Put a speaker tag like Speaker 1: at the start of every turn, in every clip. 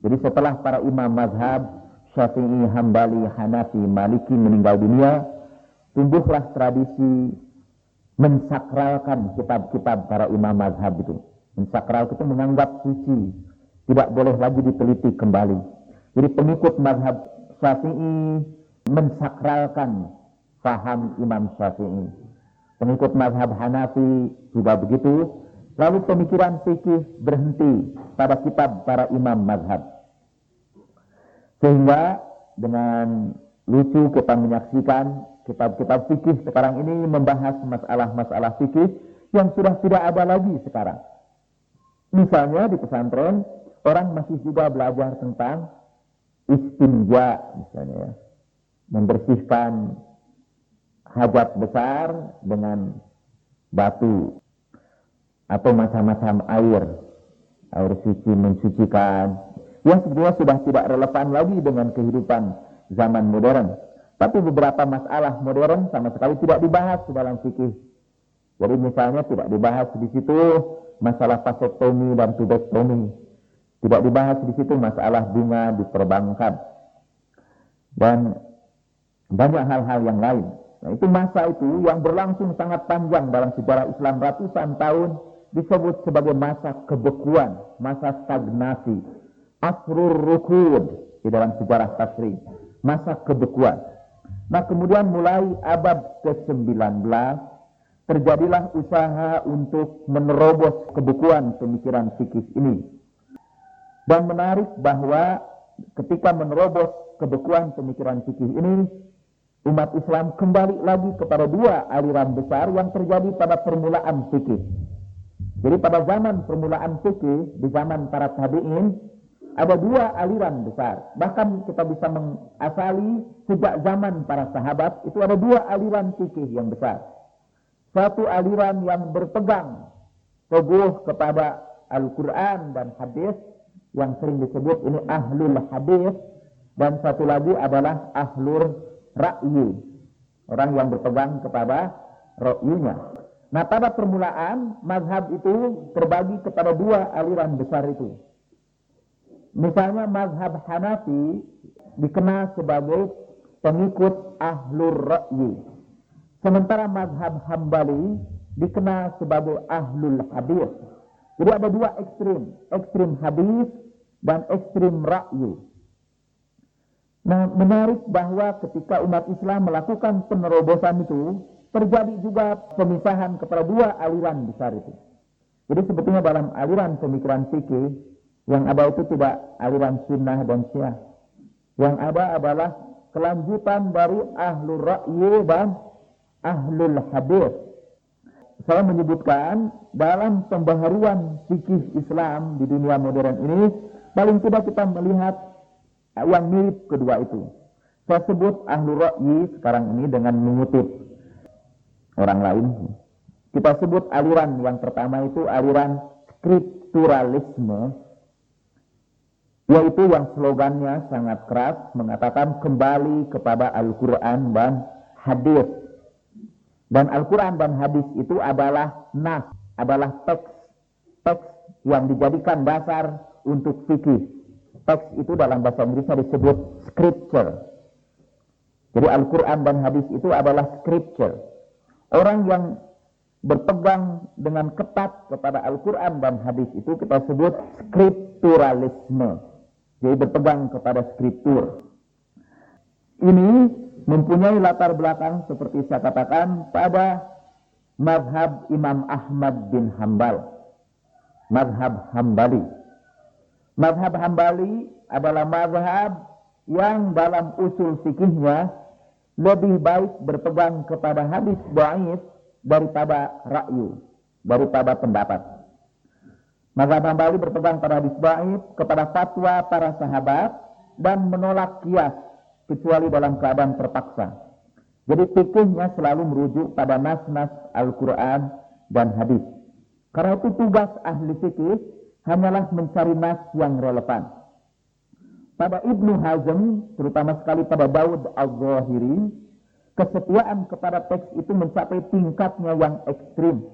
Speaker 1: Jadi setelah para imam mazhab Syafi'i, Hambali, Hanafi, Maliki meninggal dunia, tumbuhlah tradisi mensakralkan kitab-kitab para imam mazhab itu. Mensakral itu menganggap suci, tidak boleh lagi diteliti kembali. Jadi pengikut mazhab Syafi'i mensakralkan faham Imam Syafi'i. Pengikut mazhab Hanafi juga begitu. Lalu pemikiran fikih berhenti pada kitab para imam mazhab. Sehingga dengan lucu kita menyaksikan kitab-kitab fikih sekarang ini membahas masalah-masalah fikih yang sudah tidak ada lagi sekarang. Misalnya di pesantren orang masih juga belajar tentang istinja misalnya ya. Membersihkan hajat besar dengan batu atau macam-macam air. Air suci mensucikan. Yang sebetulnya sudah tidak relevan lagi dengan kehidupan zaman modern. Tapi beberapa masalah modern sama sekali tidak dibahas di dalam fikih. Jadi misalnya tidak dibahas di situ masalah pasektomi dan tubektomi. Tidak dibahas di situ masalah bunga di perbankan. Dan banyak hal-hal yang lain. Nah, itu masa itu yang berlangsung sangat panjang dalam sejarah Islam ratusan tahun disebut sebagai masa kebekuan, masa stagnasi, asrur rukud di dalam sejarah tasri, masa kebekuan. Nah kemudian mulai abad ke-19 terjadilah usaha untuk menerobos kebukuan pemikiran fikih ini. Dan menarik bahwa ketika menerobos kebukuan pemikiran fikih ini, umat Islam kembali lagi kepada dua aliran besar yang terjadi pada permulaan fikih. Jadi pada zaman permulaan fikih, di zaman para tabi'in, ada dua aliran besar. Bahkan kita bisa mengasali sejak zaman para sahabat, itu ada dua aliran fikih yang besar. Satu aliran yang berpegang teguh kepada Al-Quran dan hadis yang sering disebut ini ahlul hadis dan satu lagi adalah ahlur ra'yi orang yang berpegang kepada ra'yinya. Nah pada permulaan mazhab itu terbagi kepada dua aliran besar itu misalnya mazhab Hanafi dikenal sebagai pengikut ahlur ra'yi Sementara mazhab Hambali dikenal sebagai ahlul hadis. Jadi ada dua ekstrim, ekstrim hadis dan ekstrim ra'yu. Nah, menarik bahwa ketika umat Islam melakukan penerobosan itu, terjadi juga pemisahan kepada dua aliran besar itu. Jadi sebetulnya dalam aliran pemikiran fikih, yang ada itu tidak aliran sunnah dan syiah. Yang ada adalah kelanjutan dari ahlul ra'yu dan ahlul hadis. Saya menyebutkan dalam pembaharuan fikih Islam di dunia modern ini paling tidak kita melihat yang mirip kedua itu. Saya sebut ahlu ra'yi sekarang ini dengan mengutip orang lain. Kita sebut aliran yang pertama itu aliran skripturalisme yaitu yang slogannya sangat keras mengatakan kembali kepada Al-Quran dan hadis dan Al-Quran dan hadis itu adalah nas, adalah teks, teks yang dijadikan dasar untuk fikih. Teks itu dalam bahasa Inggrisnya disebut scripture. Jadi Al-Quran dan hadis itu adalah scripture. Orang yang berpegang dengan ketat kepada Al-Quran dan hadis itu kita sebut scripturalisme. Jadi berpegang kepada skriptur. Ini mempunyai latar belakang seperti saya katakan pada madhab Imam Ahmad bin Hambal. Madhab Hambali. Madhab Hambali adalah madhab yang dalam usul fikihnya lebih baik berpegang kepada hadis baik daripada rakyu, daripada pendapat. Mazhab Hambali berpegang pada hadis baik kepada fatwa para sahabat dan menolak kias kecuali dalam keadaan terpaksa. Jadi fikihnya selalu merujuk pada nas-nas Al-Quran dan hadis. Karena itu tugas ahli fikih hanyalah mencari nas yang relevan. Pada Ibnu Hazm, terutama sekali pada Daud Al-Zahiri, kesetiaan kepada teks itu mencapai tingkatnya yang ekstrim.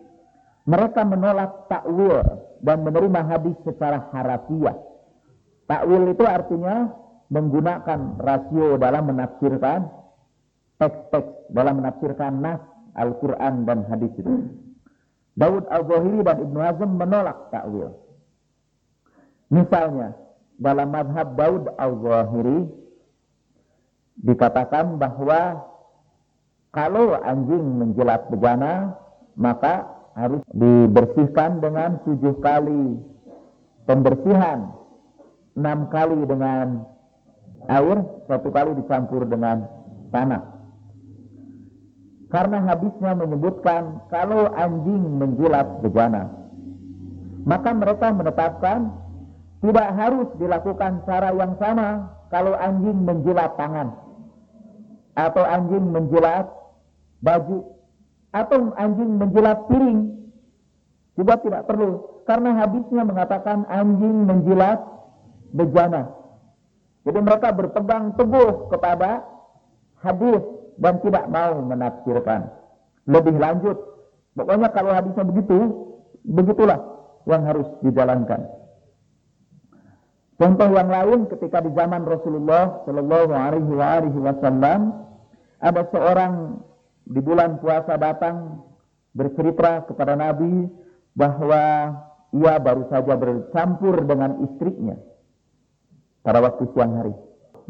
Speaker 1: Mereka menolak takwil dan menerima hadis secara harafiah. Takwil itu artinya menggunakan rasio dalam menafsirkan teks-teks, dalam menafsirkan nas Al-Quran dan hadis itu. Daud Al-Zahiri dan Ibnu Hazm menolak takwil. Misalnya, dalam madhab Daud Al-Zahiri dikatakan bahwa kalau anjing menjilat bejana, maka harus dibersihkan dengan tujuh kali pembersihan, enam kali dengan air, satu kali dicampur dengan tanah. Karena habisnya menyebutkan kalau anjing menjilat bejana, maka mereka menetapkan tidak harus dilakukan cara yang sama kalau anjing menjilat tangan. Atau anjing menjilat baju atau anjing menjilat piring. Juga tidak perlu. Karena habisnya mengatakan anjing menjilat bejana. Jadi mereka berpegang teguh kepada hadis dan tidak mau menafsirkan. Lebih lanjut. Pokoknya kalau hadisnya begitu, begitulah yang harus dijalankan. Contoh yang lain ketika di zaman Rasulullah Shallallahu Alaihi Wasallam ada seorang di bulan puasa datang bercerita kepada Nabi bahwa ia baru saja bercampur dengan istrinya pada waktu siang hari.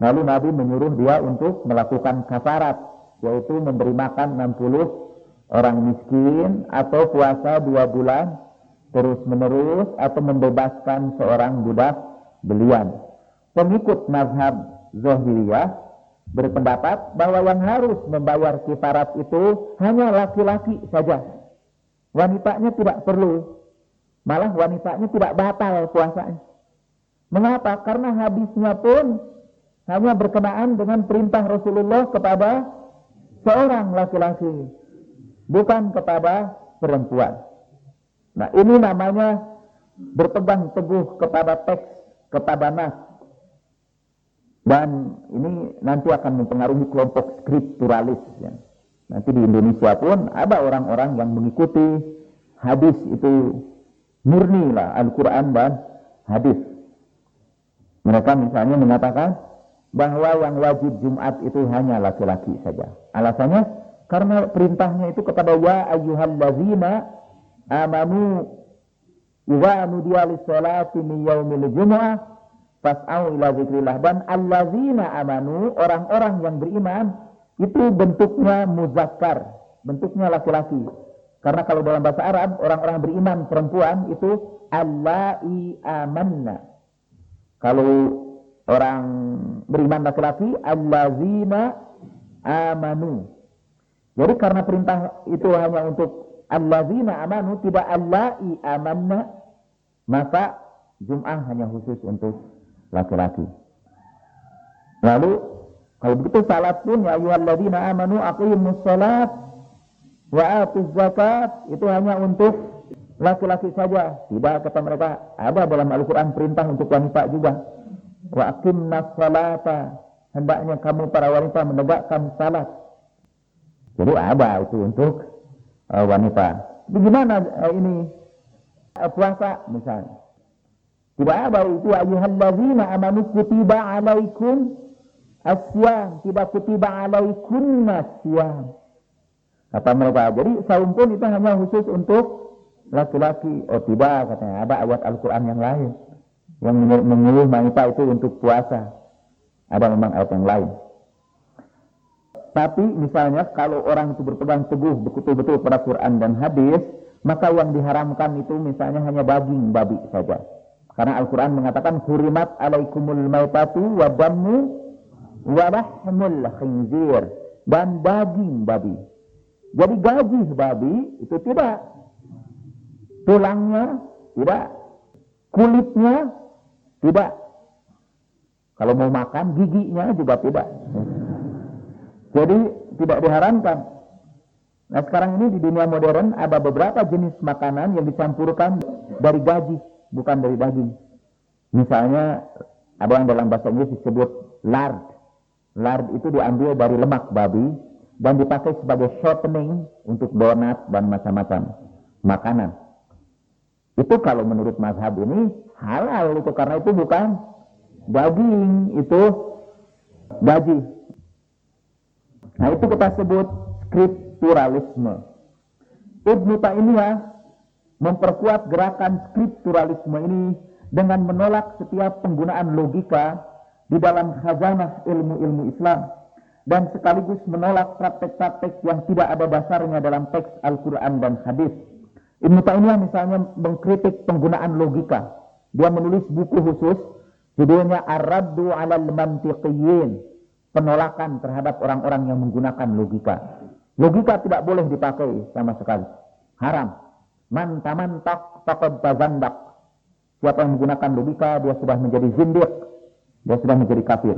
Speaker 1: Lalu Nabi menyuruh dia untuk melakukan kafarat, yaitu memberi makan 60 orang miskin atau puasa dua bulan terus menerus atau membebaskan seorang budak belian. Pengikut mazhab Zohiriyah berpendapat bahwa yang harus membayar kifarat itu hanya laki-laki saja. Wanitanya tidak perlu. Malah wanitanya tidak batal puasanya. Mengapa? Karena habisnya pun hanya berkenaan dengan perintah Rasulullah kepada seorang laki-laki. Bukan kepada perempuan. Nah ini namanya berpegang teguh kepada teks, kepada nas. Dan ini nanti akan mempengaruhi kelompok skripturalis. Ya. Nanti di Indonesia pun ada orang-orang yang mengikuti hadis itu murni lah Al-Quran dan hadis. Mereka misalnya mengatakan bahwa yang wajib Jumat itu hanya laki-laki saja. Alasannya karena perintahnya itu kepada ya ayyuhallazina amanu idza nudiya lis-salati min jumu'ah Fas'au ila zikrillah. Dan allazina amanu, orang-orang yang beriman, itu bentuknya muzakkar. Bentuknya laki-laki. Karena kalau dalam bahasa Arab, orang-orang beriman perempuan itu Allahi amanna. Kalau orang beriman laki-laki, allazina amanu. Jadi karena perintah itu hanya untuk allazina amanu, tidak Allahi amanna, maka Jum'ah hanya khusus untuk laki-laki. Lalu kalau begitu salat pun ya ayyuhalladzina amanu aqimus salat wa atuz zakat itu hanya untuk laki-laki saja. Tidak kata mereka ada dalam Al-Qur'an perintah untuk wanita juga. Wa aqimnas salata hendaknya kamu para wanita menegakkan salat. Jadi ada itu untuk uh, wanita. Bagaimana uh, ini uh, puasa misalnya? Tidak ada itu ayyuhallazina amanu kutiba alaikum asyam. Tidak kutiba alaikum asyam. Kata mereka. Jadi saum pun itu hanya khusus untuk laki-laki. Oh tidak katanya. Ada ayat Al-Quran yang lain. Yang menyuruh wanita itu untuk puasa. Ada memang ayat yang lain. Tapi misalnya kalau orang itu berpegang teguh betul-betul pada Quran dan hadis, maka yang diharamkan itu misalnya hanya daging babi saja. Karena Al-Quran mengatakan hurimat alaikumul maitatu wa dammu wa lahmul khinzir dan daging babi. Jadi gaji babi itu tidak tulangnya tidak kulitnya tidak. Kalau mau makan giginya juga tidak. Jadi tidak diharamkan. Nah sekarang ini di dunia modern ada beberapa jenis makanan yang dicampurkan dari gaji, bukan dari daging. Misalnya ada yang dalam bahasa Inggris disebut lard. Lard itu diambil dari lemak babi dan dipakai sebagai shortening untuk donat dan macam-macam makanan. Itu kalau menurut mazhab ini halal itu karena itu bukan daging, itu gaji. Nah itu kita sebut skripturalisme. Ibnu Taimiyah memperkuat gerakan skripturalisme ini dengan menolak setiap penggunaan logika di dalam khazanah ilmu-ilmu Islam dan sekaligus menolak praktek-praktek yang tidak ada dasarnya dalam teks Al-Quran dan hadis. Ibnu Taimiyah misalnya mengkritik penggunaan logika. Dia menulis buku khusus judulnya Ar-Raddu 'alal Mantiqiyyin, penolakan terhadap orang-orang yang menggunakan logika. Logika tidak boleh dipakai sama sekali. Haram. Man tamantak faqad tazandak. Siapa yang menggunakan logika dia sudah menjadi zindiq. Dia sudah menjadi kafir.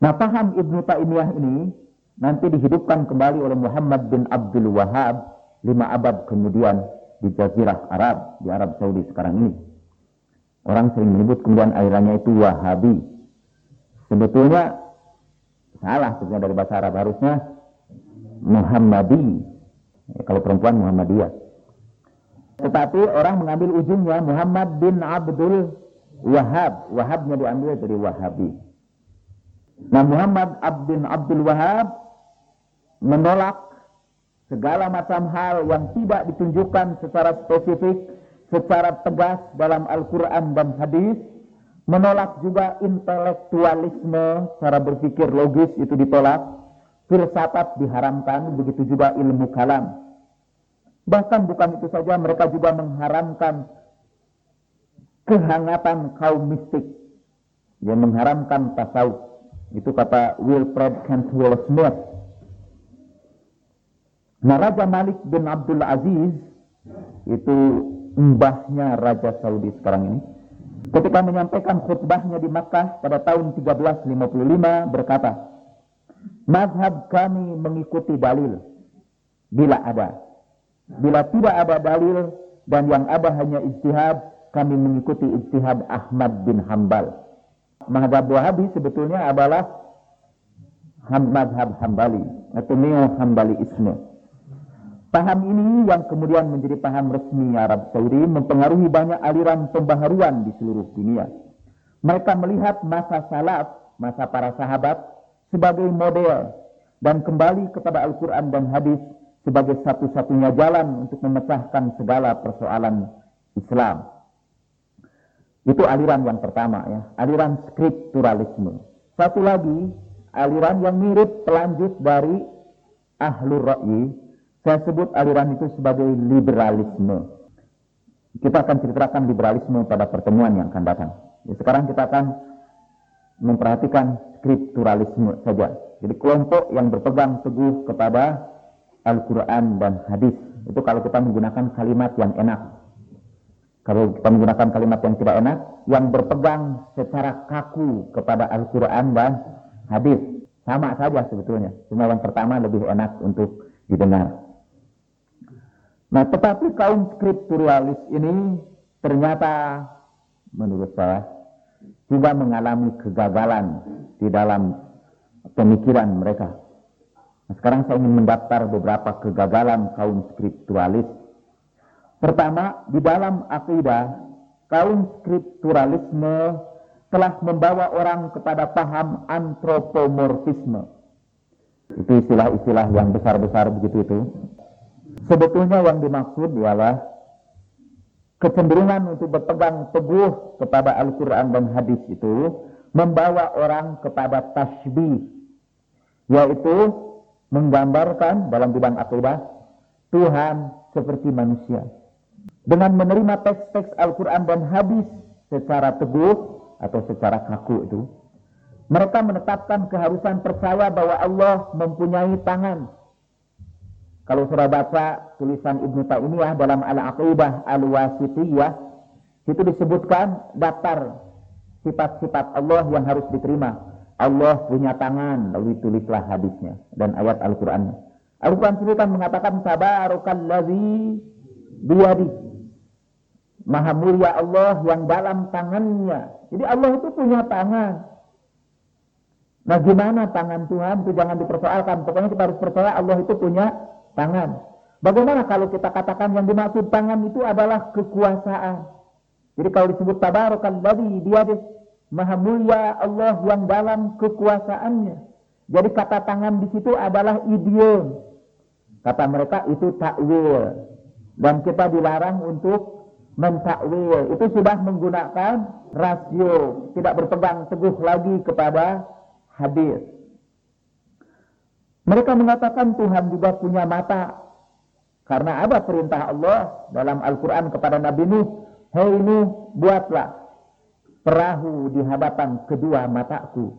Speaker 1: Nah, paham Ibnu Taimiyah ini nanti dihidupkan kembali oleh Muhammad bin Abdul Wahab lima abad kemudian di Jazirah Arab, di Arab Saudi sekarang ini. Orang sering menyebut kemudian alirannya itu Wahabi. Sebetulnya salah sebenarnya dari bahasa Arab harusnya Muhammadi. Kalau perempuan Muhammadiyah. Tetapi orang mengambil ujungnya Muhammad bin Abdul Wahab. Wahabnya diambil dari Wahabi. Nah Muhammad bin Abdul Wahab menolak segala macam hal yang tidak ditunjukkan secara spesifik, secara tegas dalam Al-Quran dan hadis, menolak juga intelektualisme, cara berpikir logis itu ditolak, filsafat diharamkan, begitu juga ilmu kalam. Bahkan bukan itu saja, mereka juga mengharamkan kehangatan kaum mistik, yang mengharamkan tasawuf. Itu kata Wilfred Cantwell Smith Nah Raja Malik bin Abdul Aziz itu mbahnya Raja Saudi sekarang ini. Ketika menyampaikan khutbahnya di Makkah pada tahun 1355 berkata, Mazhab kami mengikuti dalil bila ada. Bila tidak ada dalil dan yang ada hanya ijtihad, kami mengikuti ijtihad Ahmad bin Hambal. Mazhab Wahabi sebetulnya adalah mazhab Hambali atau neo Hambali Ismu. Paham ini yang kemudian menjadi paham resmi Arab Saudi mempengaruhi banyak aliran pembaharuan di seluruh dunia. Mereka melihat masa salaf, masa para sahabat sebagai model dan kembali kepada Al-Quran dan hadis sebagai satu-satunya jalan untuk memecahkan segala persoalan Islam. Itu aliran yang pertama ya, aliran skripturalisme. Satu lagi, aliran yang mirip pelanjut dari Ahlur Ra'yi saya sebut aliran itu sebagai liberalisme. Kita akan ceritakan liberalisme pada pertemuan yang akan datang. Ya, sekarang kita akan memperhatikan skripturalisme saja. Jadi kelompok yang berpegang teguh kepada Al-Quran dan hadis. Itu kalau kita menggunakan kalimat yang enak. Kalau kita menggunakan kalimat yang tidak enak, yang berpegang secara kaku kepada Al-Quran dan hadis. Sama saja sebetulnya. Cuma yang pertama lebih enak untuk didengar. Nah, tetapi kaum skripturalis ini ternyata menurut saya juga mengalami kegagalan di dalam pemikiran mereka. Nah, sekarang saya ingin mendaftar beberapa kegagalan kaum skripturalis. Pertama, di dalam akidah, kaum skripturalisme telah membawa orang kepada paham antropomorfisme. Itu istilah-istilah yang besar-besar begitu itu. Sebetulnya yang dimaksud ialah kecenderungan untuk berpegang teguh kepada Al-Quran dan hadis itu membawa orang kepada tasbih, yaitu menggambarkan dalam bidang akidah Tuhan seperti manusia. Dengan menerima teks-teks Al-Quran dan hadis secara teguh atau secara kaku itu, mereka menetapkan keharusan percaya bahwa Allah mempunyai tangan, kalau sudah baca tulisan Ibnu Taimiyah dalam Al-Aqidah Al-Wasitiyah, Situ disebutkan daftar sifat-sifat Allah yang harus diterima. Allah punya tangan, lalu tulislah hadisnya dan ayat Al-Qur'annya. Al-Quran sendiri kan mengatakan tabarakalladzi biyadi. Maha mulia Allah yang dalam tangannya. Jadi Allah itu punya tangan. Nah gimana tangan Tuhan itu jangan dipersoalkan. Pokoknya kita harus percaya Allah itu punya tangan. Bagaimana kalau kita katakan yang dimaksud tangan itu adalah kekuasaan. Jadi kalau disebut tabarakalladzi biyadi Maha mulia Allah yang dalam kekuasaannya. Jadi kata tangan di situ adalah idiom. Kata mereka itu takwil. Dan kita dilarang untuk mentakwil. Itu sudah menggunakan rasio. Tidak berpegang teguh lagi kepada hadis. Mereka mengatakan Tuhan juga punya mata. Karena ada perintah Allah dalam Al-Quran kepada Nabi Nuh. Hei Nuh, buatlah perahu di hadapan kedua mataku.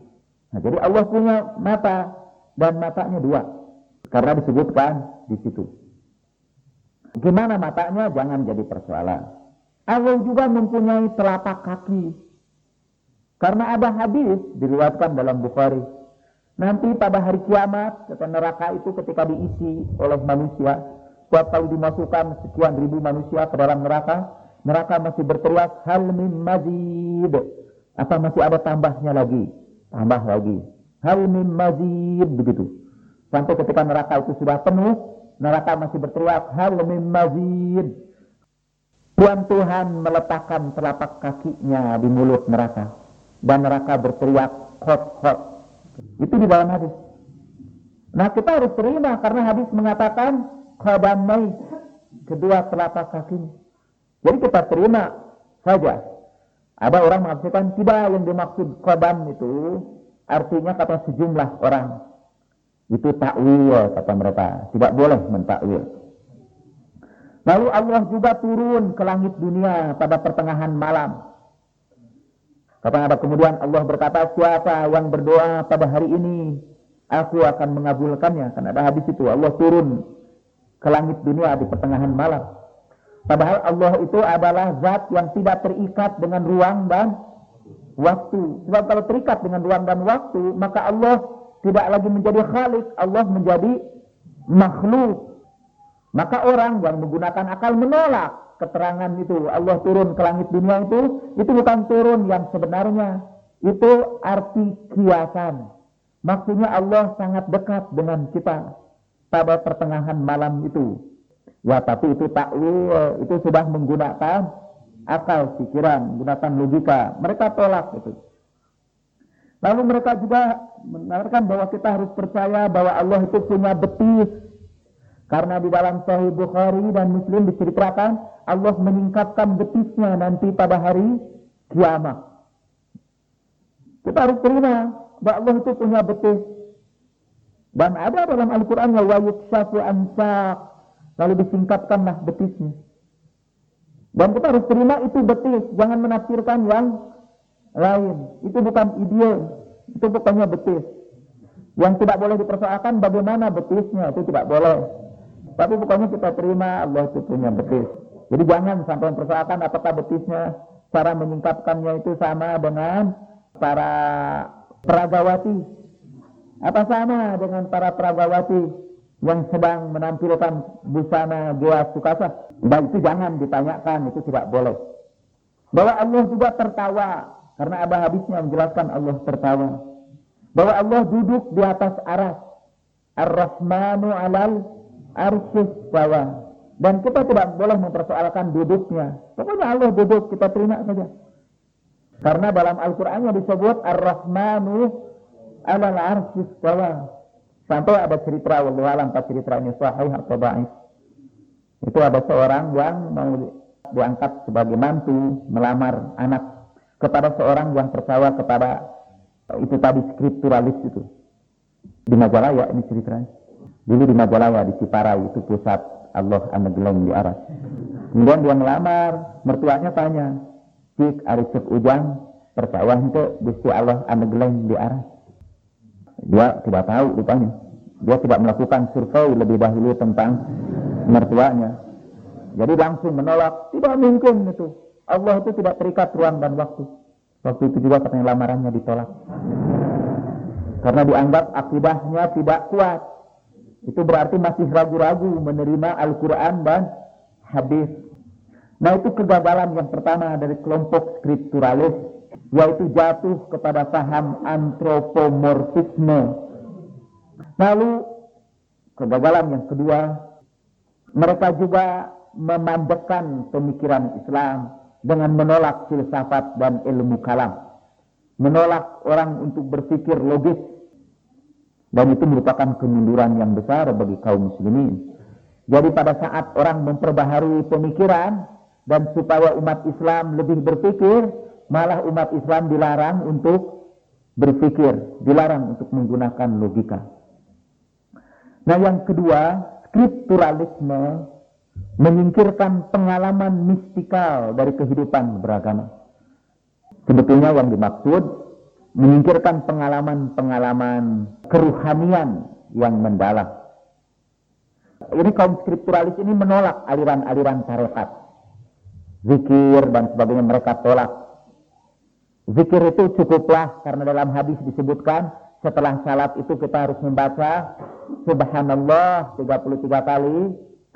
Speaker 1: Nah, jadi Allah punya mata dan matanya dua. Karena disebutkan di situ. Gimana matanya? Jangan jadi persoalan. Allah juga mempunyai telapak kaki. Karena ada hadis diriwayatkan dalam Bukhari. Nanti pada hari kiamat, kata neraka itu ketika diisi oleh manusia, kuat tahu dimasukkan sekian ribu manusia ke dalam neraka, neraka masih berteriak hal min mazid. Apa masih ada tambahnya lagi? Tambah lagi. Hal min mazid begitu. Sampai ketika neraka itu sudah penuh, neraka masih berteriak hal min mazid. Tuhan Tuhan meletakkan telapak kakinya di mulut neraka. Dan neraka berteriak hot hot. Itu di dalam hadis. Nah kita harus terima karena hadis mengatakan khadamai kedua telapak kakinya. Jadi kita terima saja. Ada orang mengatakan tidak yang dimaksud kodam itu artinya kata sejumlah orang. Itu takwil kata mereka. Tidak boleh mentakwil. Lalu Allah juga turun ke langit dunia pada pertengahan malam. Kata ada kemudian Allah berkata, siapa yang berdoa pada hari ini, aku akan mengabulkannya. Karena ada hadis itu, Allah turun ke langit dunia di pertengahan malam. Padahal Allah itu adalah zat yang tidak terikat dengan ruang dan waktu. Sebab kalau terikat dengan ruang dan waktu, maka Allah tidak lagi menjadi khalik, Allah menjadi makhluk. Maka orang yang menggunakan akal menolak keterangan itu. Allah turun ke langit dunia itu, itu bukan turun yang sebenarnya. Itu arti kiasan. Maksudnya Allah sangat dekat dengan kita pada pertengahan malam itu. Ya tapi itu takwil, itu sudah menggunakan akal, pikiran, menggunakan logika. Mereka tolak itu. Lalu mereka juga menawarkan bahwa kita harus percaya bahwa Allah itu punya betis. Karena di dalam Sahih Bukhari dan Muslim diceritakan Allah meningkatkan betisnya nanti pada hari kiamat. Kita harus terima bahwa Allah itu punya betis. Dan ada dalam Al-Quran wa yukshafu ansaq Lalu disingkatkanlah betisnya. Dan kita harus terima itu betis. Jangan menafsirkan yang lain. Itu bukan ide. Itu bukannya betis. Yang tidak boleh dipersoalkan bagaimana betisnya. Itu tidak boleh. Tapi pokoknya kita terima Allah itu punya betis. Jadi jangan sampai mempersoalkan apakah betisnya cara menyingkapkannya itu sama dengan para peragawati. Apa sama dengan para peragawati? yang sedang menampilkan busana Gua Sukasa. Dan itu jangan ditanyakan, itu tidak boleh. Bahwa Allah juga tertawa, karena ada habisnya menjelaskan Allah tertawa. Bahwa Allah duduk di atas aras. Ar-Rahmanu alal arsyis bawah. Dan kita tidak boleh mempersoalkan duduknya. Pokoknya Allah duduk, kita terima saja. Karena dalam Al-Qur'annya disebut Ar-Rahmanu alal arsyis bawah. Sampai ada cerita, wallahu alam cerita ini sahih atau baik. Itu ada seorang yang mau diangkat sebagai mantu melamar anak kepada seorang yang percaya kepada itu tadi skripturalis itu. Di Majalaya ini ceritanya. Dulu di Majalaya di Ciparai itu pusat Allah Amegeleng di Arab. Kemudian dia melamar, mertuanya tanya, Cik Arifik Ujang percaya itu Gusti Allah Amegeleng di Arab. Dia tidak tahu rupanya. Dia tidak melakukan survei lebih dahulu tentang mertuanya. Jadi langsung menolak, tidak mungkin itu. Allah itu tidak terikat ruang dan waktu. Waktu itu juga katanya lamarannya ditolak. Karena dianggap akidahnya tidak kuat. Itu berarti masih ragu-ragu menerima Al-Quran dan hadis. Nah itu kegagalan yang pertama dari kelompok skripturalis, yaitu jatuh kepada paham antropomorfisme. Lalu kegagalan yang kedua, mereka juga memandekan pemikiran Islam dengan menolak filsafat dan ilmu kalam. Menolak orang untuk berpikir logis. Dan itu merupakan kemunduran yang besar bagi kaum muslimin. Jadi pada saat orang memperbaharui pemikiran, dan supaya umat Islam lebih berpikir, malah umat Islam dilarang untuk berpikir, dilarang untuk menggunakan logika. Nah yang kedua, skripturalisme menyingkirkan pengalaman mistikal dari kehidupan beragama. Sebetulnya yang dimaksud menyingkirkan pengalaman-pengalaman keruhanian yang mendalam. Ini kaum skripturalis ini menolak aliran-aliran tarekat zikir dan sebagainya mereka tolak. Zikir itu cukuplah karena dalam hadis disebutkan setelah salat itu kita harus membaca subhanallah 33 kali,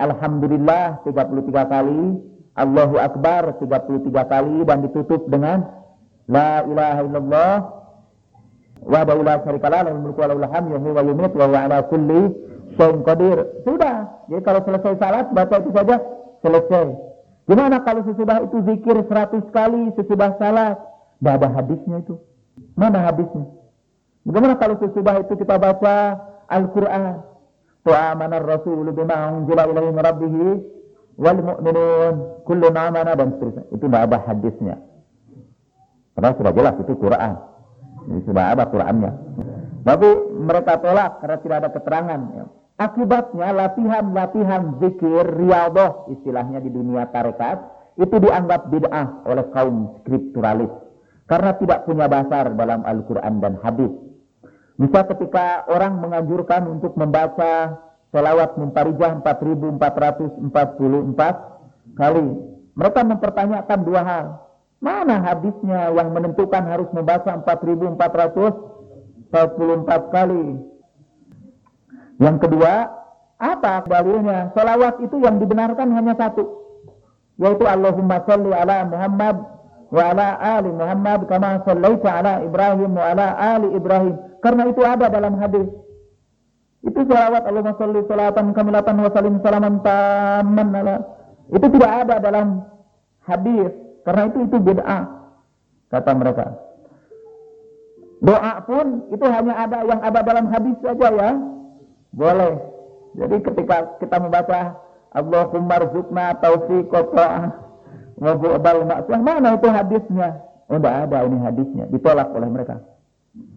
Speaker 1: alhamdulillah 33 kali, Allahu akbar 33 kali dan ditutup dengan la ilaha illallah wa la syarikalah mulku wa lahul hamdu wa wa kulli qadir. Sudah. Jadi kalau selesai salat baca itu saja selesai. Gimana kalau sesudah itu zikir seratus kali sesudah salat? Tidak ada hadisnya itu. Mana hadisnya? Bagaimana kalau sesudah itu kita baca Al-Quran? Tu'amanar Rasul bima unjila ilaihi rabbihi wal mu'minun kullu amana dan seterusnya. Itu tidak ada hadisnya. Karena sudah jelas itu Quran. Ini sudah ada Qurannya. Tapi mereka tolak karena tidak ada keterangan. Ya. Akibatnya latihan-latihan zikir riadoh istilahnya di dunia tarekat itu dianggap bid'ah oleh kaum skripturalis karena tidak punya dasar dalam Al-Quran dan hadis. Bisa ketika orang menganjurkan untuk membaca selawat muntarijah 4444 kali. Mereka mempertanyakan dua hal. Mana hadisnya yang menentukan harus membaca 4444 kali? Yang kedua, apa dalilnya? Salawat itu yang dibenarkan hanya satu, yaitu Allahumma salli ala Muhammad wa ala ali Muhammad kama sallaita ala Ibrahim wa ala ali Ibrahim. Karena itu ada dalam hadis. Itu salawat Allahumma salli salatan kamilatan wa salim salaman taman ala. Itu tidak ada dalam hadis. Karena itu itu bid'ah. Kata mereka. Doa pun itu hanya ada yang ada dalam hadis saja ya. Boleh. Jadi ketika kita membaca Allahumma rzuqna taufiq wa bu'dal maksiyah, mana itu hadisnya? Oh, tidak ada ini hadisnya, ditolak oleh mereka.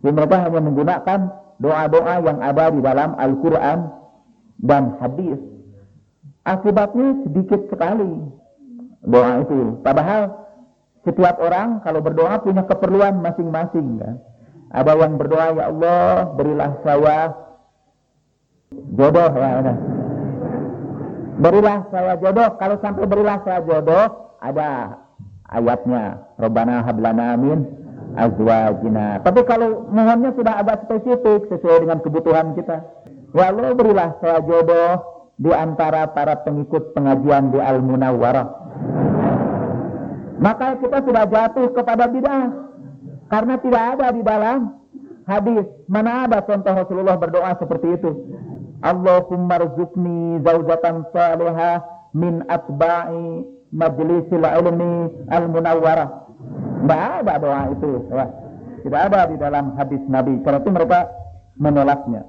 Speaker 1: Jadi mereka hanya menggunakan doa-doa yang ada di dalam Al-Quran dan hadis. Akibatnya sedikit sekali doa itu. Padahal setiap orang kalau berdoa punya keperluan masing-masing. Kan? Ada yang berdoa, Ya Allah berilah saya jodoh ya udah. Berilah saya jodoh. Kalau sampai berilah saya jodoh, ada ayatnya. Robbana hablana amin azwajina. Tapi kalau mohonnya sudah agak spesifik sesuai dengan kebutuhan kita. Ya Allah berilah saya jodoh di antara para pengikut pengajian di Al Munawwarah. Maka kita sudah jatuh kepada bid'ah karena tidak ada di dalam hadis. Mana ada contoh Rasulullah berdoa seperti itu? Allahumma rzuqni zaujatan salihah min atba'i majlisil ilmi al-munawwarah. Tidak ada doa itu. Tidak ada di dalam hadis Nabi. Karena itu mereka menolaknya.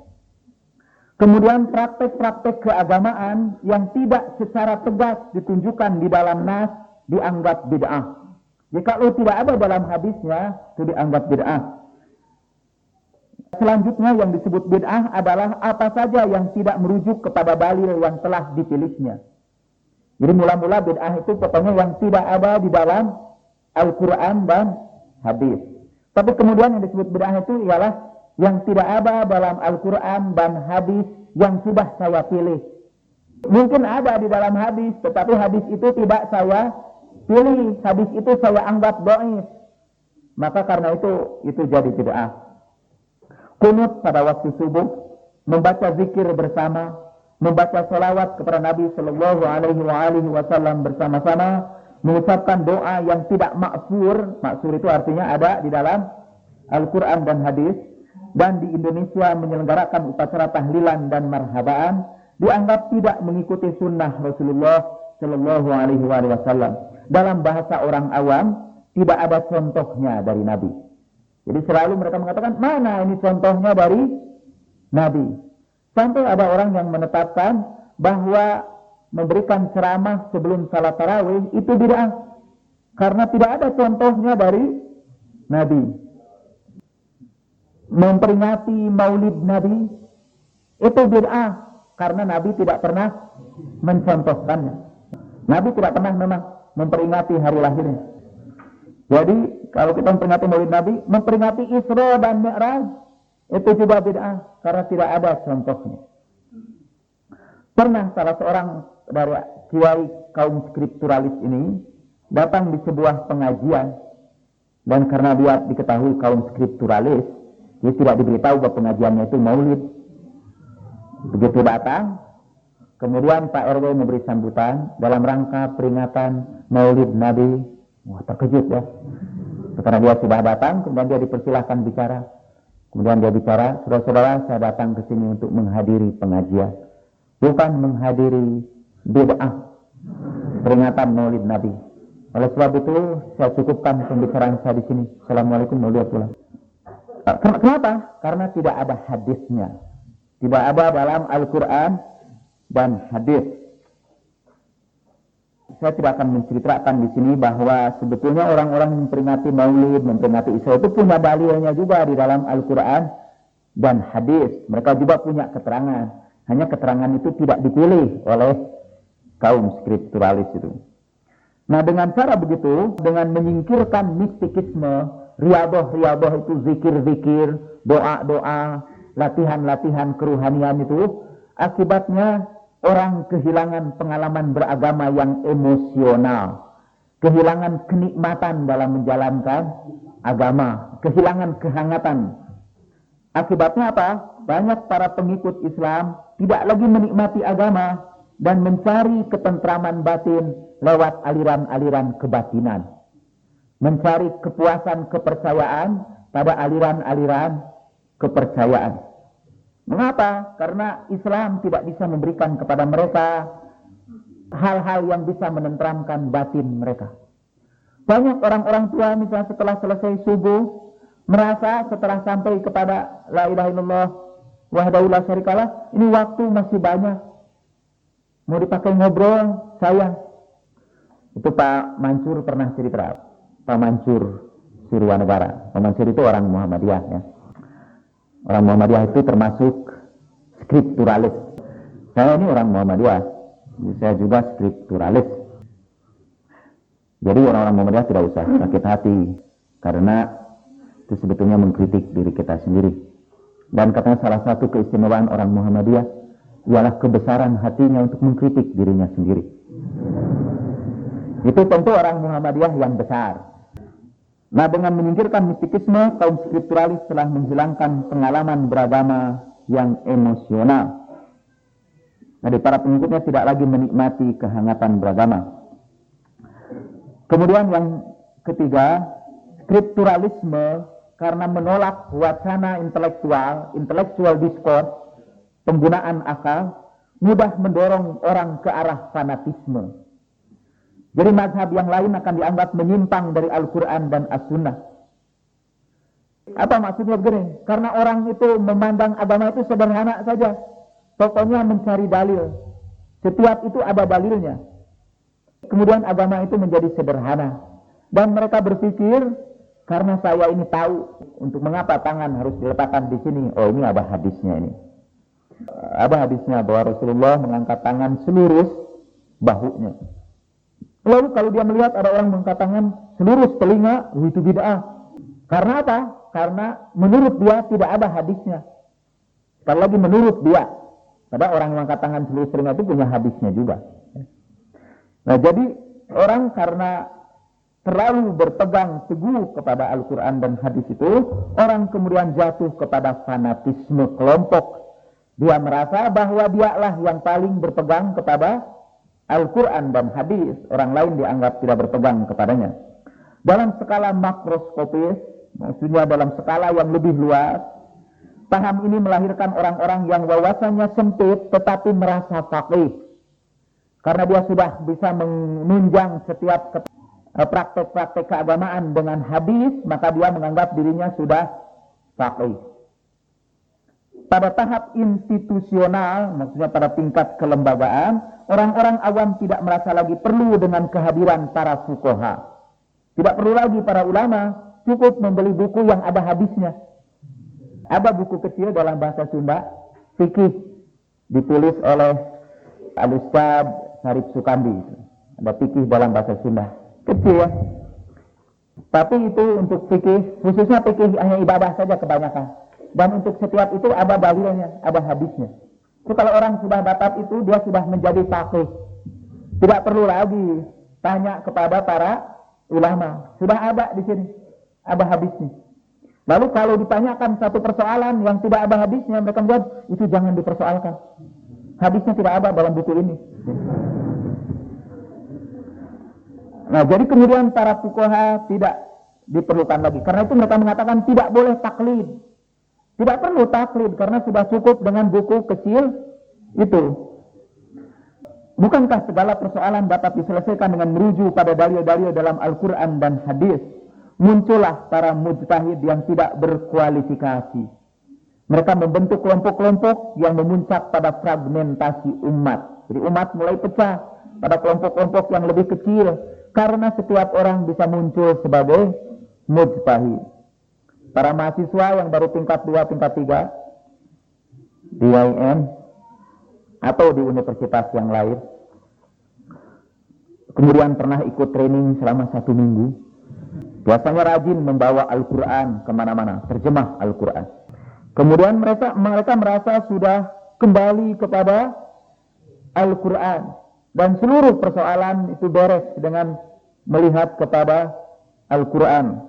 Speaker 1: Kemudian praktek-praktek keagamaan yang tidak secara tegas ditunjukkan di dalam nas dianggap bid'ah. Jika kalau tidak ada dalam hadisnya, itu dianggap bid'ah. Selanjutnya yang disebut bid'ah adalah apa saja yang tidak merujuk kepada dalil yang telah dipilihnya. Jadi mula-mula bid'ah itu pokoknya yang tidak ada di dalam Al-Quran dan hadis. Tapi kemudian yang disebut bid'ah itu ialah yang tidak ada dalam Al-Quran dan hadis yang sudah saya pilih. Mungkin ada di dalam hadis, tetapi hadis itu tidak saya pilih hadis itu saya anggap doa. Maka karena itu, itu jadi bid'ah. Kunut pada waktu subuh, membaca zikir bersama, membaca salawat kepada Nabi Shallallahu Alaihi Wasallam bersama-sama, mengucapkan doa yang tidak maksur, maksur itu artinya ada di dalam Al-Quran dan hadis, dan di Indonesia menyelenggarakan upacara tahlilan dan marhabaan, dianggap tidak mengikuti sunnah Rasulullah Shallallahu Alaihi Wasallam. Dalam bahasa orang awam, tidak ada contohnya dari Nabi. Jadi selalu mereka mengatakan, mana ini contohnya dari Nabi. Sampai ada orang yang menetapkan bahwa memberikan ceramah sebelum salat tarawih itu bid'ah. Karena tidak ada contohnya dari Nabi. Memperingati maulid Nabi itu bid'ah. Karena Nabi tidak pernah mencontohkannya. Nabi tidak pernah memang memperingati hari lahirnya. Jadi kalau kita memperingati Maulid Nabi, memperingati Isra dan Mi'raj itu juga bid'ah karena tidak ada contohnya. Pernah salah seorang dari kiai kaum skripturalis ini datang di sebuah pengajian dan karena dia diketahui kaum skripturalis, dia tidak diberitahu bahwa pengajiannya itu Maulid. Begitu datang, kemudian Pak RW memberi sambutan dalam rangka peringatan Maulid Nabi Wah terkejut ya. Karena dia sudah datang, kemudian dia dipersilahkan bicara. Kemudian dia bicara, saudara-saudara saya datang ke sini untuk menghadiri pengajian. Bukan menghadiri bid'ah. Peringatan maulid Nabi. Oleh sebab itu, saya cukupkan pembicaraan saya di sini. Assalamualaikum warahmatullahi wabarakatuh. Kenapa? Karena tidak ada hadisnya. Tidak ada dalam Al-Quran dan hadis saya tidak akan menceritakan di sini bahwa sebetulnya orang-orang memperingati Maulid, memperingati Isra itu punya dalilnya juga di dalam Al-Quran dan hadis. Mereka juga punya keterangan. Hanya keterangan itu tidak dipilih oleh kaum skripturalis itu. Nah dengan cara begitu, dengan menyingkirkan mistikisme, riadoh-riadoh itu zikir-zikir, doa-doa, latihan-latihan keruhanian itu, akibatnya Orang kehilangan pengalaman beragama yang emosional. Kehilangan kenikmatan dalam menjalankan agama. Kehilangan kehangatan. Akibatnya apa? Banyak para pengikut Islam tidak lagi menikmati agama dan mencari ketentraman batin lewat aliran-aliran kebatinan. Mencari kepuasan kepercayaan pada aliran-aliran kepercayaan. Mengapa? Karena Islam tidak bisa memberikan kepada mereka hal-hal yang bisa menenteramkan batin mereka. Banyak orang-orang tua misalnya setelah selesai subuh merasa setelah sampai kepada la ilaha illallah wahdahu la syarikalah ini waktu masih banyak. Mau dipakai ngobrol saya. Itu Pak Mansur pernah cerita. Pak Mansur Sirwanegara. Pak Mansur itu orang Muhammadiyah ya. Orang Muhammadiyah itu termasuk skripturalis. Saya ini orang Muhammadiyah, saya juga skripturalis. Jadi orang-orang Muhammadiyah tidak usah sakit hati karena itu sebetulnya mengkritik diri kita sendiri. Dan katanya salah satu keistimewaan orang Muhammadiyah ialah kebesaran hatinya untuk mengkritik dirinya sendiri. Itu tentu orang Muhammadiyah yang besar. Nah dengan menyingkirkan mistikisme, kaum skripturalis telah menghilangkan pengalaman beragama yang emosional. Jadi para pengikutnya tidak lagi menikmati kehangatan beragama. Kemudian yang ketiga, skripturalisme karena menolak wacana intelektual, intelektual discourse, penggunaan akal, mudah mendorong orang ke arah fanatisme. Jadi mazhab yang lain akan dianggap menyimpang dari Al-Quran dan As-Sunnah. Apa maksudnya begini? Karena orang itu memandang agama itu sederhana saja. Pokoknya mencari dalil. Setiap itu ada dalilnya. Kemudian agama itu menjadi sederhana. Dan mereka berpikir, karena saya ini tahu untuk mengapa tangan harus diletakkan di sini. Oh ini ada hadisnya ini. Ada hadisnya bahwa Rasulullah mengangkat tangan seluruh bahunya. Lalu kalau dia melihat ada orang mengangkat tangan seluruh telinga, itu bid'ah. Karena apa? Karena menurut dia tidak ada hadisnya. Sekali lagi menurut dia. Pada orang yang tangan seluruh telinga itu punya hadisnya juga. Nah jadi orang karena terlalu berpegang teguh kepada Al-Quran dan hadis itu, orang kemudian jatuh kepada fanatisme kelompok. Dia merasa bahwa dialah yang paling berpegang kepada Al-Quran dan hadis. Orang lain dianggap tidak berpegang kepadanya. Dalam skala makroskopis, maksudnya dalam skala yang lebih luas, paham ini melahirkan orang-orang yang wawasannya sempit tetapi merasa faqih. Karena dia sudah bisa menunjang setiap Eh, praktek-praktek keagamaan dengan hadis, maka dia menganggap dirinya sudah faqih. Pada tahap institusional, maksudnya pada tingkat kelembagaan, orang-orang awam tidak merasa lagi perlu dengan kehadiran para fukoha. Tidak perlu lagi para ulama, cukup membeli buku yang ada hadisnya. Ada buku kecil dalam bahasa Sunda, fikih, ditulis oleh Al-Ustaz Sarif Sukandi. Ada fikih dalam bahasa Sunda kecil ya. Tapi itu untuk fikih, khususnya fikih hanya ibadah saja kebanyakan. Dan untuk setiap itu ada dalilnya, ada hadisnya. Kalau orang sudah batat itu, dia sudah menjadi fakih. Tidak perlu lagi tanya kepada para ulama. Sudah ada di sini, ada hadisnya. Lalu kalau ditanyakan satu persoalan yang tidak ada hadisnya, mereka menjawab, itu jangan dipersoalkan. Hadisnya tidak ada dalam buku ini. Nah, jadi kemudian para fukoha tidak diperlukan lagi. Karena itu mereka mengatakan tidak boleh taklid. Tidak perlu taklid karena sudah cukup dengan buku kecil itu. Bukankah segala persoalan dapat diselesaikan dengan merujuk pada dalil-dalil dalam Al-Quran dan hadis? Muncullah para mujtahid yang tidak berkualifikasi. Mereka membentuk kelompok-kelompok yang memuncak pada fragmentasi umat. Jadi umat mulai pecah pada kelompok-kelompok yang lebih kecil karena setiap orang bisa muncul sebagai mujtahid. Para mahasiswa yang baru tingkat 2, tingkat 3 di IM atau di universitas yang lain kemudian pernah ikut training selama satu minggu biasanya rajin membawa Al-Quran ke mana-mana terjemah Al-Quran. Kemudian mereka mereka merasa sudah kembali kepada Al-Quran dan seluruh persoalan itu beres dengan melihat kepada Al-Quran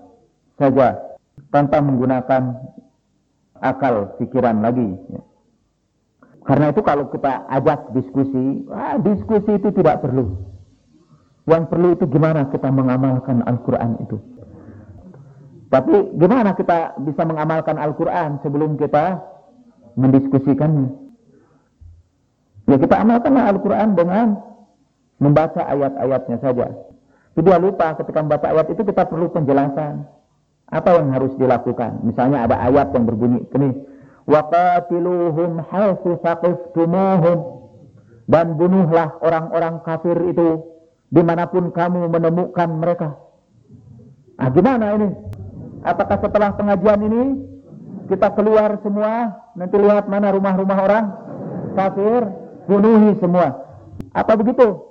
Speaker 1: saja tanpa menggunakan akal pikiran lagi. Karena itu kalau kita ajak diskusi, ah, diskusi itu tidak perlu. Yang perlu itu gimana kita mengamalkan Al-Quran itu. Tapi gimana kita bisa mengamalkan Al-Quran sebelum kita mendiskusikannya? Ya kita amalkanlah Al-Quran dengan membaca ayat-ayatnya saja. Tidak lupa ketika membaca ayat itu kita perlu penjelasan. Apa yang harus dilakukan? Misalnya ada ayat yang berbunyi ini, waqatiluhum haitsu saqiftumuhum dan bunuhlah orang-orang kafir itu di mana pun kamu menemukan mereka. Ah gimana ini? Apakah setelah pengajian ini kita keluar semua nanti lihat mana rumah-rumah orang kafir bunuhi semua? Apa begitu?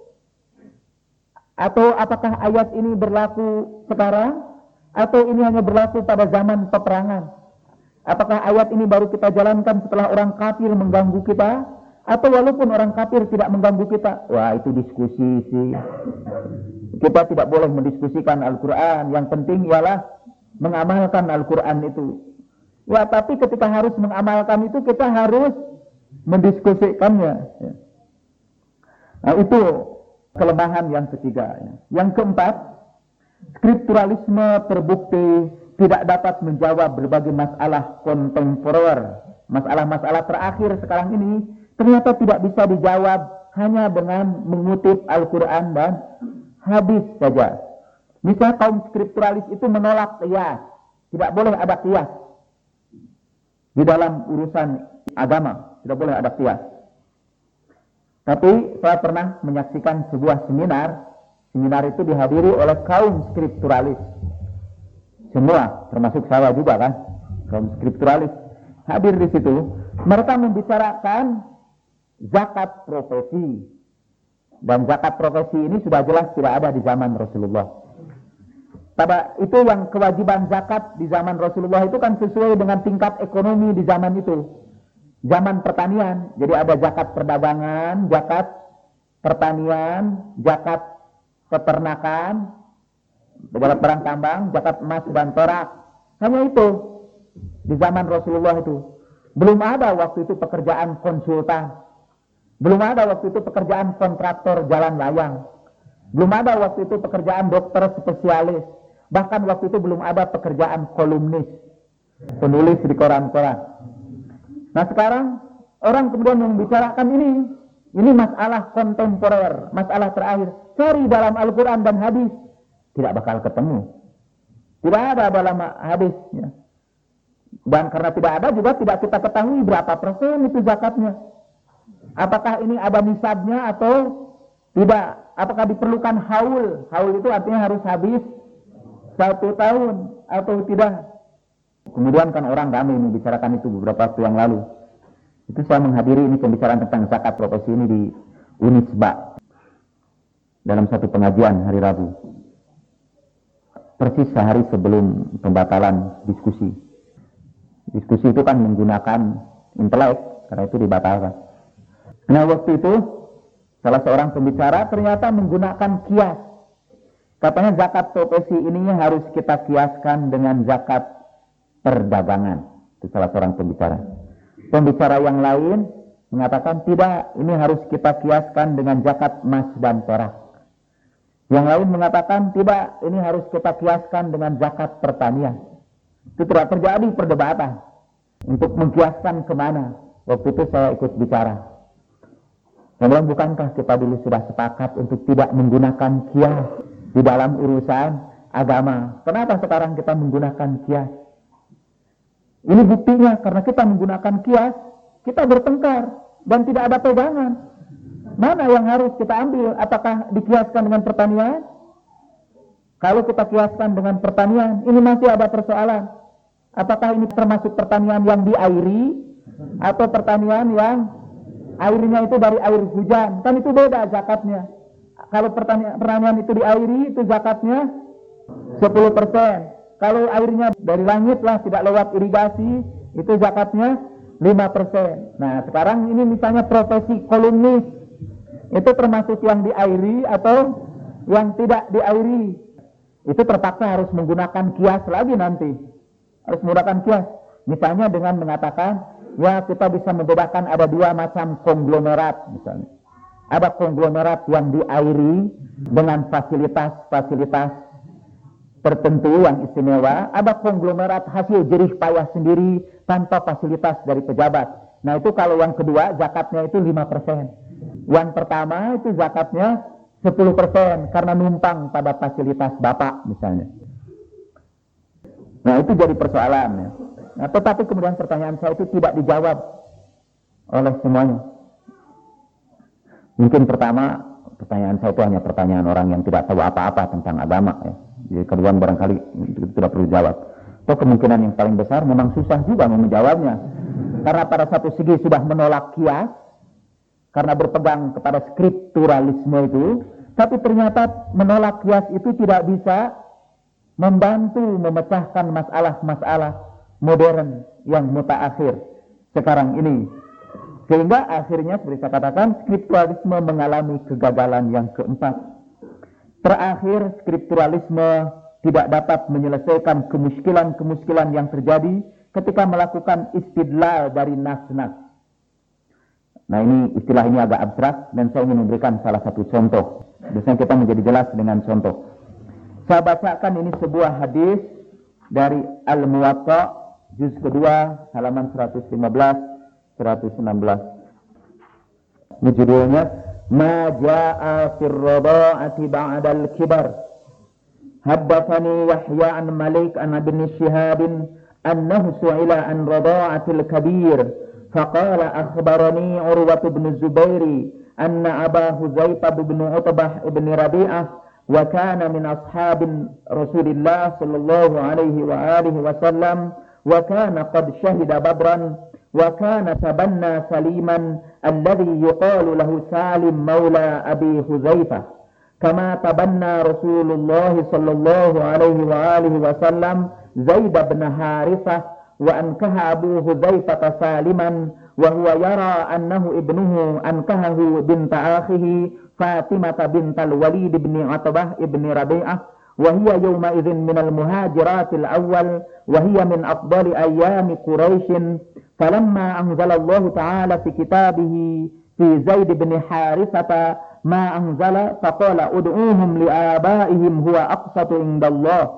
Speaker 1: Atau apakah ayat ini berlaku sekarang? Atau ini hanya berlaku pada zaman peperangan? Apakah ayat ini baru kita jalankan setelah orang kafir mengganggu kita? Atau walaupun orang kafir tidak mengganggu kita? Wah itu diskusi sih. Kita tidak boleh mendiskusikan Al-Quran. Yang penting ialah mengamalkan Al-Quran itu. Ya, tapi ketika harus mengamalkan itu kita harus mendiskusikannya. Nah itu kelemahan yang ketiga. Yang keempat, skripturalisme terbukti tidak dapat menjawab berbagai masalah kontemporer. Masalah-masalah terakhir sekarang ini ternyata tidak bisa dijawab hanya dengan mengutip Al-Quran dan hadis saja. Misalnya kaum skripturalis itu menolak kias. Tidak boleh ada kias. Di dalam urusan agama, tidak boleh ada kias. Tapi saya pernah menyaksikan sebuah seminar. Seminar itu dihadiri oleh kaum skripturalis. Semua, termasuk saya juga kan, kaum skripturalis hadir di situ. Mereka membicarakan zakat profesi. Dan zakat profesi ini sudah jelas tidak ada di zaman Rasulullah. Pada itu yang kewajiban zakat di zaman Rasulullah itu kan sesuai dengan tingkat ekonomi di zaman itu zaman pertanian. Jadi ada zakat perdagangan, zakat pertanian, zakat peternakan, zakat barang tambang, zakat emas dan perak. Hanya itu di zaman Rasulullah itu. Belum ada waktu itu pekerjaan konsultan. Belum ada waktu itu pekerjaan kontraktor jalan layang. Belum ada waktu itu pekerjaan dokter spesialis. Bahkan waktu itu belum ada pekerjaan kolumnis. Penulis di koran-koran. Nah sekarang orang kemudian membicarakan ini. Ini masalah kontemporer, masalah terakhir. Cari dalam Al-Quran dan hadis. Tidak bakal ketemu. Tidak ada dalam hadisnya. Dan karena tidak ada juga tidak kita ketahui berapa persen itu zakatnya. Apakah ini ada nisabnya atau tidak? Apakah diperlukan haul? Haul itu artinya harus habis satu tahun atau tidak? Kemudian kan orang kami membicarakan itu beberapa waktu yang lalu. Itu saya menghadiri ini pembicaraan tentang zakat profesi ini di Unisba dalam satu pengajian hari Rabu. Persis sehari sebelum pembatalan diskusi. Diskusi itu kan menggunakan intelek, karena itu dibatalkan. Nah waktu itu salah seorang pembicara ternyata menggunakan kias. Katanya zakat profesi ini harus kita kiaskan dengan zakat perdagangan. Itu salah seorang pembicara. Pembicara yang lain mengatakan tidak, ini harus kita kiaskan dengan zakat emas dan perak. Yang lain mengatakan tidak, ini harus kita kiaskan dengan zakat pertanian. Itu tidak terjadi perdebatan. Untuk mengkiaskan ke mana? Waktu itu saya ikut bicara. Saya bukankah kita dulu sudah sepakat untuk tidak menggunakan kias di dalam urusan agama? Kenapa sekarang kita menggunakan kias? Ini buktinya karena kita menggunakan kias, kita bertengkar dan tidak ada pegangan. Mana yang harus kita ambil? Apakah dikiaskan dengan pertanian? Kalau kita kiaskan dengan pertanian, ini masih ada persoalan. Apakah ini termasuk pertanian yang diairi atau pertanian yang airnya itu dari air hujan? Kan itu beda zakatnya. Kalau pertanian, pertanian itu diairi, itu zakatnya 10 persen. Kalau airnya dari langit lah tidak lewat irigasi, itu zakatnya 5%. Nah, sekarang ini misalnya profesi kolumnis. Itu termasuk yang diairi atau yang tidak diairi. Itu terpaksa harus menggunakan kias lagi nanti. Harus menggunakan kias. Misalnya dengan mengatakan, ya kita bisa membedakan ada dua macam konglomerat misalnya. Ada konglomerat yang diairi dengan fasilitas-fasilitas tertentu yang istimewa, ada konglomerat hasil jerih payah sendiri tanpa fasilitas dari pejabat. Nah itu kalau yang kedua zakatnya itu 5%. Yang pertama itu zakatnya 10% karena numpang pada fasilitas bapak misalnya. Nah itu jadi persoalan. Ya. Nah, tetapi kemudian pertanyaan saya itu tidak dijawab oleh semuanya. Mungkin pertama pertanyaan saya itu hanya pertanyaan orang yang tidak tahu apa-apa tentang agama ya jadi kedua barangkali tidak perlu jawab. Atau kemungkinan yang paling besar memang susah juga menjawabnya. Karena pada satu segi sudah menolak kias, karena berpegang kepada skripturalisme itu, tapi ternyata menolak kias itu tidak bisa membantu memecahkan masalah-masalah modern yang mutaakhir sekarang ini. Sehingga akhirnya seperti saya katakan, skripturalisme mengalami kegagalan yang keempat. Terakhir, skripturalisme tidak dapat menyelesaikan kemuskilan-kemuskilan yang terjadi ketika melakukan istidlal dari nas-nas. Nah ini istilah ini agak abstrak dan saya ingin memberikan salah satu contoh. Biasanya kita menjadi jelas dengan contoh. Saya bacakan ini sebuah hadis dari Al-Muwatta juz kedua halaman 115 116. Ini judulnya ما جاء في الرضاعة بعد الكبر حدثني يحيى عن مليك عن ابن شهاب أنه سئل عن رضاعة الكبير فقال أخبرني عروة بن الزبير أن أبا هزيفة بن عطبة بن ربيعة وكان من أصحاب رسول الله صلى الله عليه وآله وسلم وكان قد شهد بدرا وكان تبنى سليما الذي يقال له سالم مولى أبي حذيفة كما تبنى رسول الله صلى الله عليه وآله وسلم زيد بن حارثة وأنكه أبو حذيفة سالما وهو يرى أنه ابنه أنكهه بنت أخيه فاطمة بنت الوليد بن عتبة بن ربيعة وهي يومئذ من المهاجرات الأول وهي من أفضل أيام قريش. فلما أنزل الله تعالى في كتابه في زيد بن حارثة ما أنزل فقال ادعوهم لآبائهم هو أقسط عند الله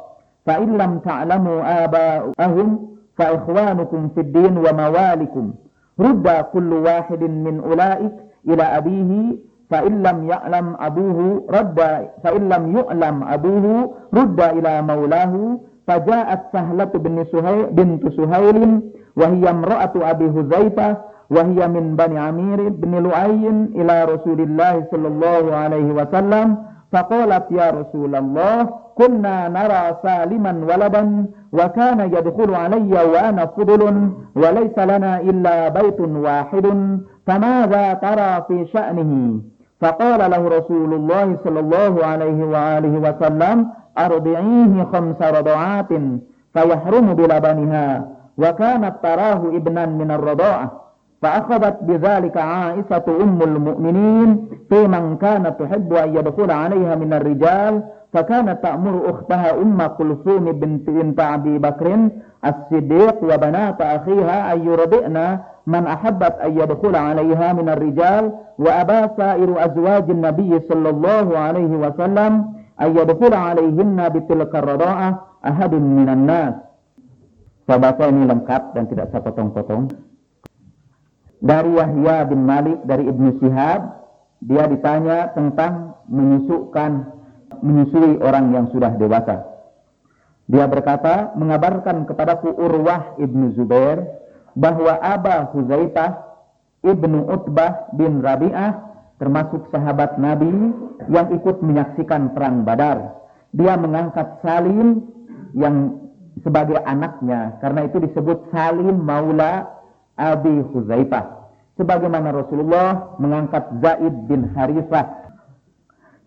Speaker 1: فإن لم تعلموا آباءهم فإخوانكم في الدين وموالكم. رد كل واحد من أولئك إلى أبيه فإن لم يعلم أبوه رد فإن لم يعلم أبوه رد إلى مولاه. فجاءت سهلة بن سهيل بنت سهيل وهي امرأة أبي هزيفة وهي من بني عمير بن لؤي إلى رسول الله صلى الله عليه وسلم. فقالت يا رسول الله كنا نرى سالما ولدا وكان يدخل علي وأنا فضل وليس لنا إلا بيت واحد فماذا ترى في شأنه؟ فقال له رسول الله صلى الله عليه وآله وسلم أرضعيه خمس رضعات فيحرم بلبنها وكانت تراه ابنا من الرضاعة. فأخذت بذلك عائشة أم المؤمنين في من كانت تحب أن يدخل عليها من الرجال فكانت تأمر أختها أم كلثوم بنت بنت أبي بكر الصديق وبنات أخيها أن يرضئن من أحبت أن يدخل عليها من الرجال وأبى سائر أزواج النبي صلى الله عليه وسلم أن يدخل عليهن بتلك الرضاعة أحد من الناس Sahabat ini lengkap dan tidak saya potong-potong. Dari Yahya bin Malik dari Ibnu Syihab, dia ditanya tentang menyusukkan menyusui orang yang sudah dewasa. Dia berkata, mengabarkan kepadaku Urwah Ibnu Zubair bahwa Aba Huzaifah Ibnu Utbah bin Rabi'ah termasuk sahabat Nabi yang ikut menyaksikan perang Badar. Dia mengangkat Salim yang sebagai anaknya karena itu disebut Salim Maula Abi Huzaifah sebagaimana Rasulullah mengangkat Zaid bin Harithah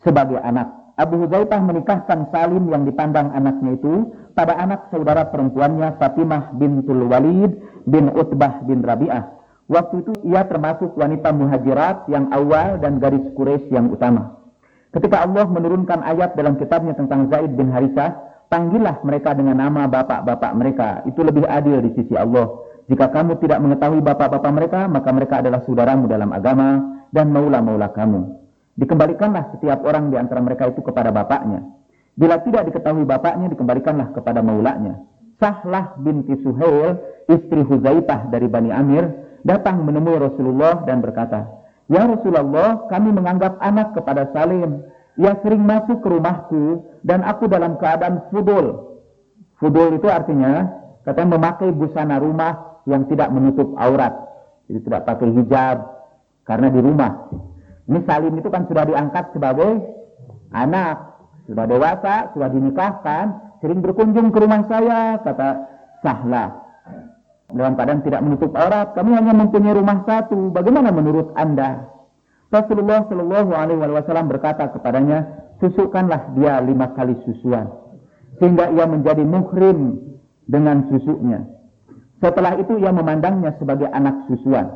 Speaker 1: sebagai anak Abu Huzaifah menikahkan Salim yang dipandang anaknya itu pada anak saudara perempuannya Fatimah bintul Walid bin Utbah bin Rabi'ah waktu itu ia termasuk wanita muhajirat yang awal dan garis Quraisy yang utama ketika Allah menurunkan ayat dalam kitabnya tentang Zaid bin Harithah panggillah mereka dengan nama bapak-bapak mereka. Itu lebih adil di sisi Allah. Jika kamu tidak mengetahui bapak-bapak mereka, maka mereka adalah saudaramu dalam agama dan maula-maula kamu. Dikembalikanlah setiap orang di antara mereka itu kepada bapaknya. Bila tidak diketahui bapaknya, dikembalikanlah kepada maulanya. Sahlah binti Suhail, istri Huzaifah dari Bani Amir, datang menemui Rasulullah dan berkata, Ya Rasulullah, kami menganggap anak kepada Salim ia sering masuk ke rumahku dan aku dalam keadaan fudul. Fudul itu artinya katanya memakai busana rumah yang tidak menutup aurat. Jadi tidak pakai hijab karena di rumah. Ini Salim itu kan sudah diangkat sebagai anak, sudah dewasa, sudah dinikahkan, sering berkunjung ke rumah saya, kata Sahla. Dalam keadaan tidak menutup aurat, kami hanya mempunyai rumah satu. Bagaimana menurut Anda? Rasulullah Shallallahu Alaihi Wasallam berkata kepadanya, susukkanlah dia lima kali susuan, sehingga ia menjadi muhrim dengan susunya. Setelah itu ia memandangnya sebagai anak susuan.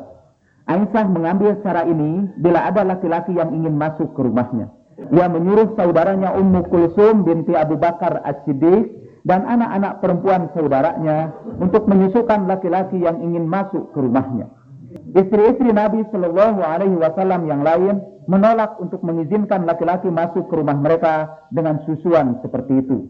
Speaker 1: Aisyah mengambil cara ini bila ada laki-laki yang ingin masuk ke rumahnya. Ia menyuruh saudaranya Ummu Kulsum binti Abu Bakar As-Siddiq dan anak-anak perempuan saudaranya untuk menyusukan laki-laki yang ingin masuk ke rumahnya. Istri-istri Nabi Shallallahu Alaihi Wasallam yang lain menolak untuk mengizinkan laki-laki masuk ke rumah mereka dengan susuan seperti itu.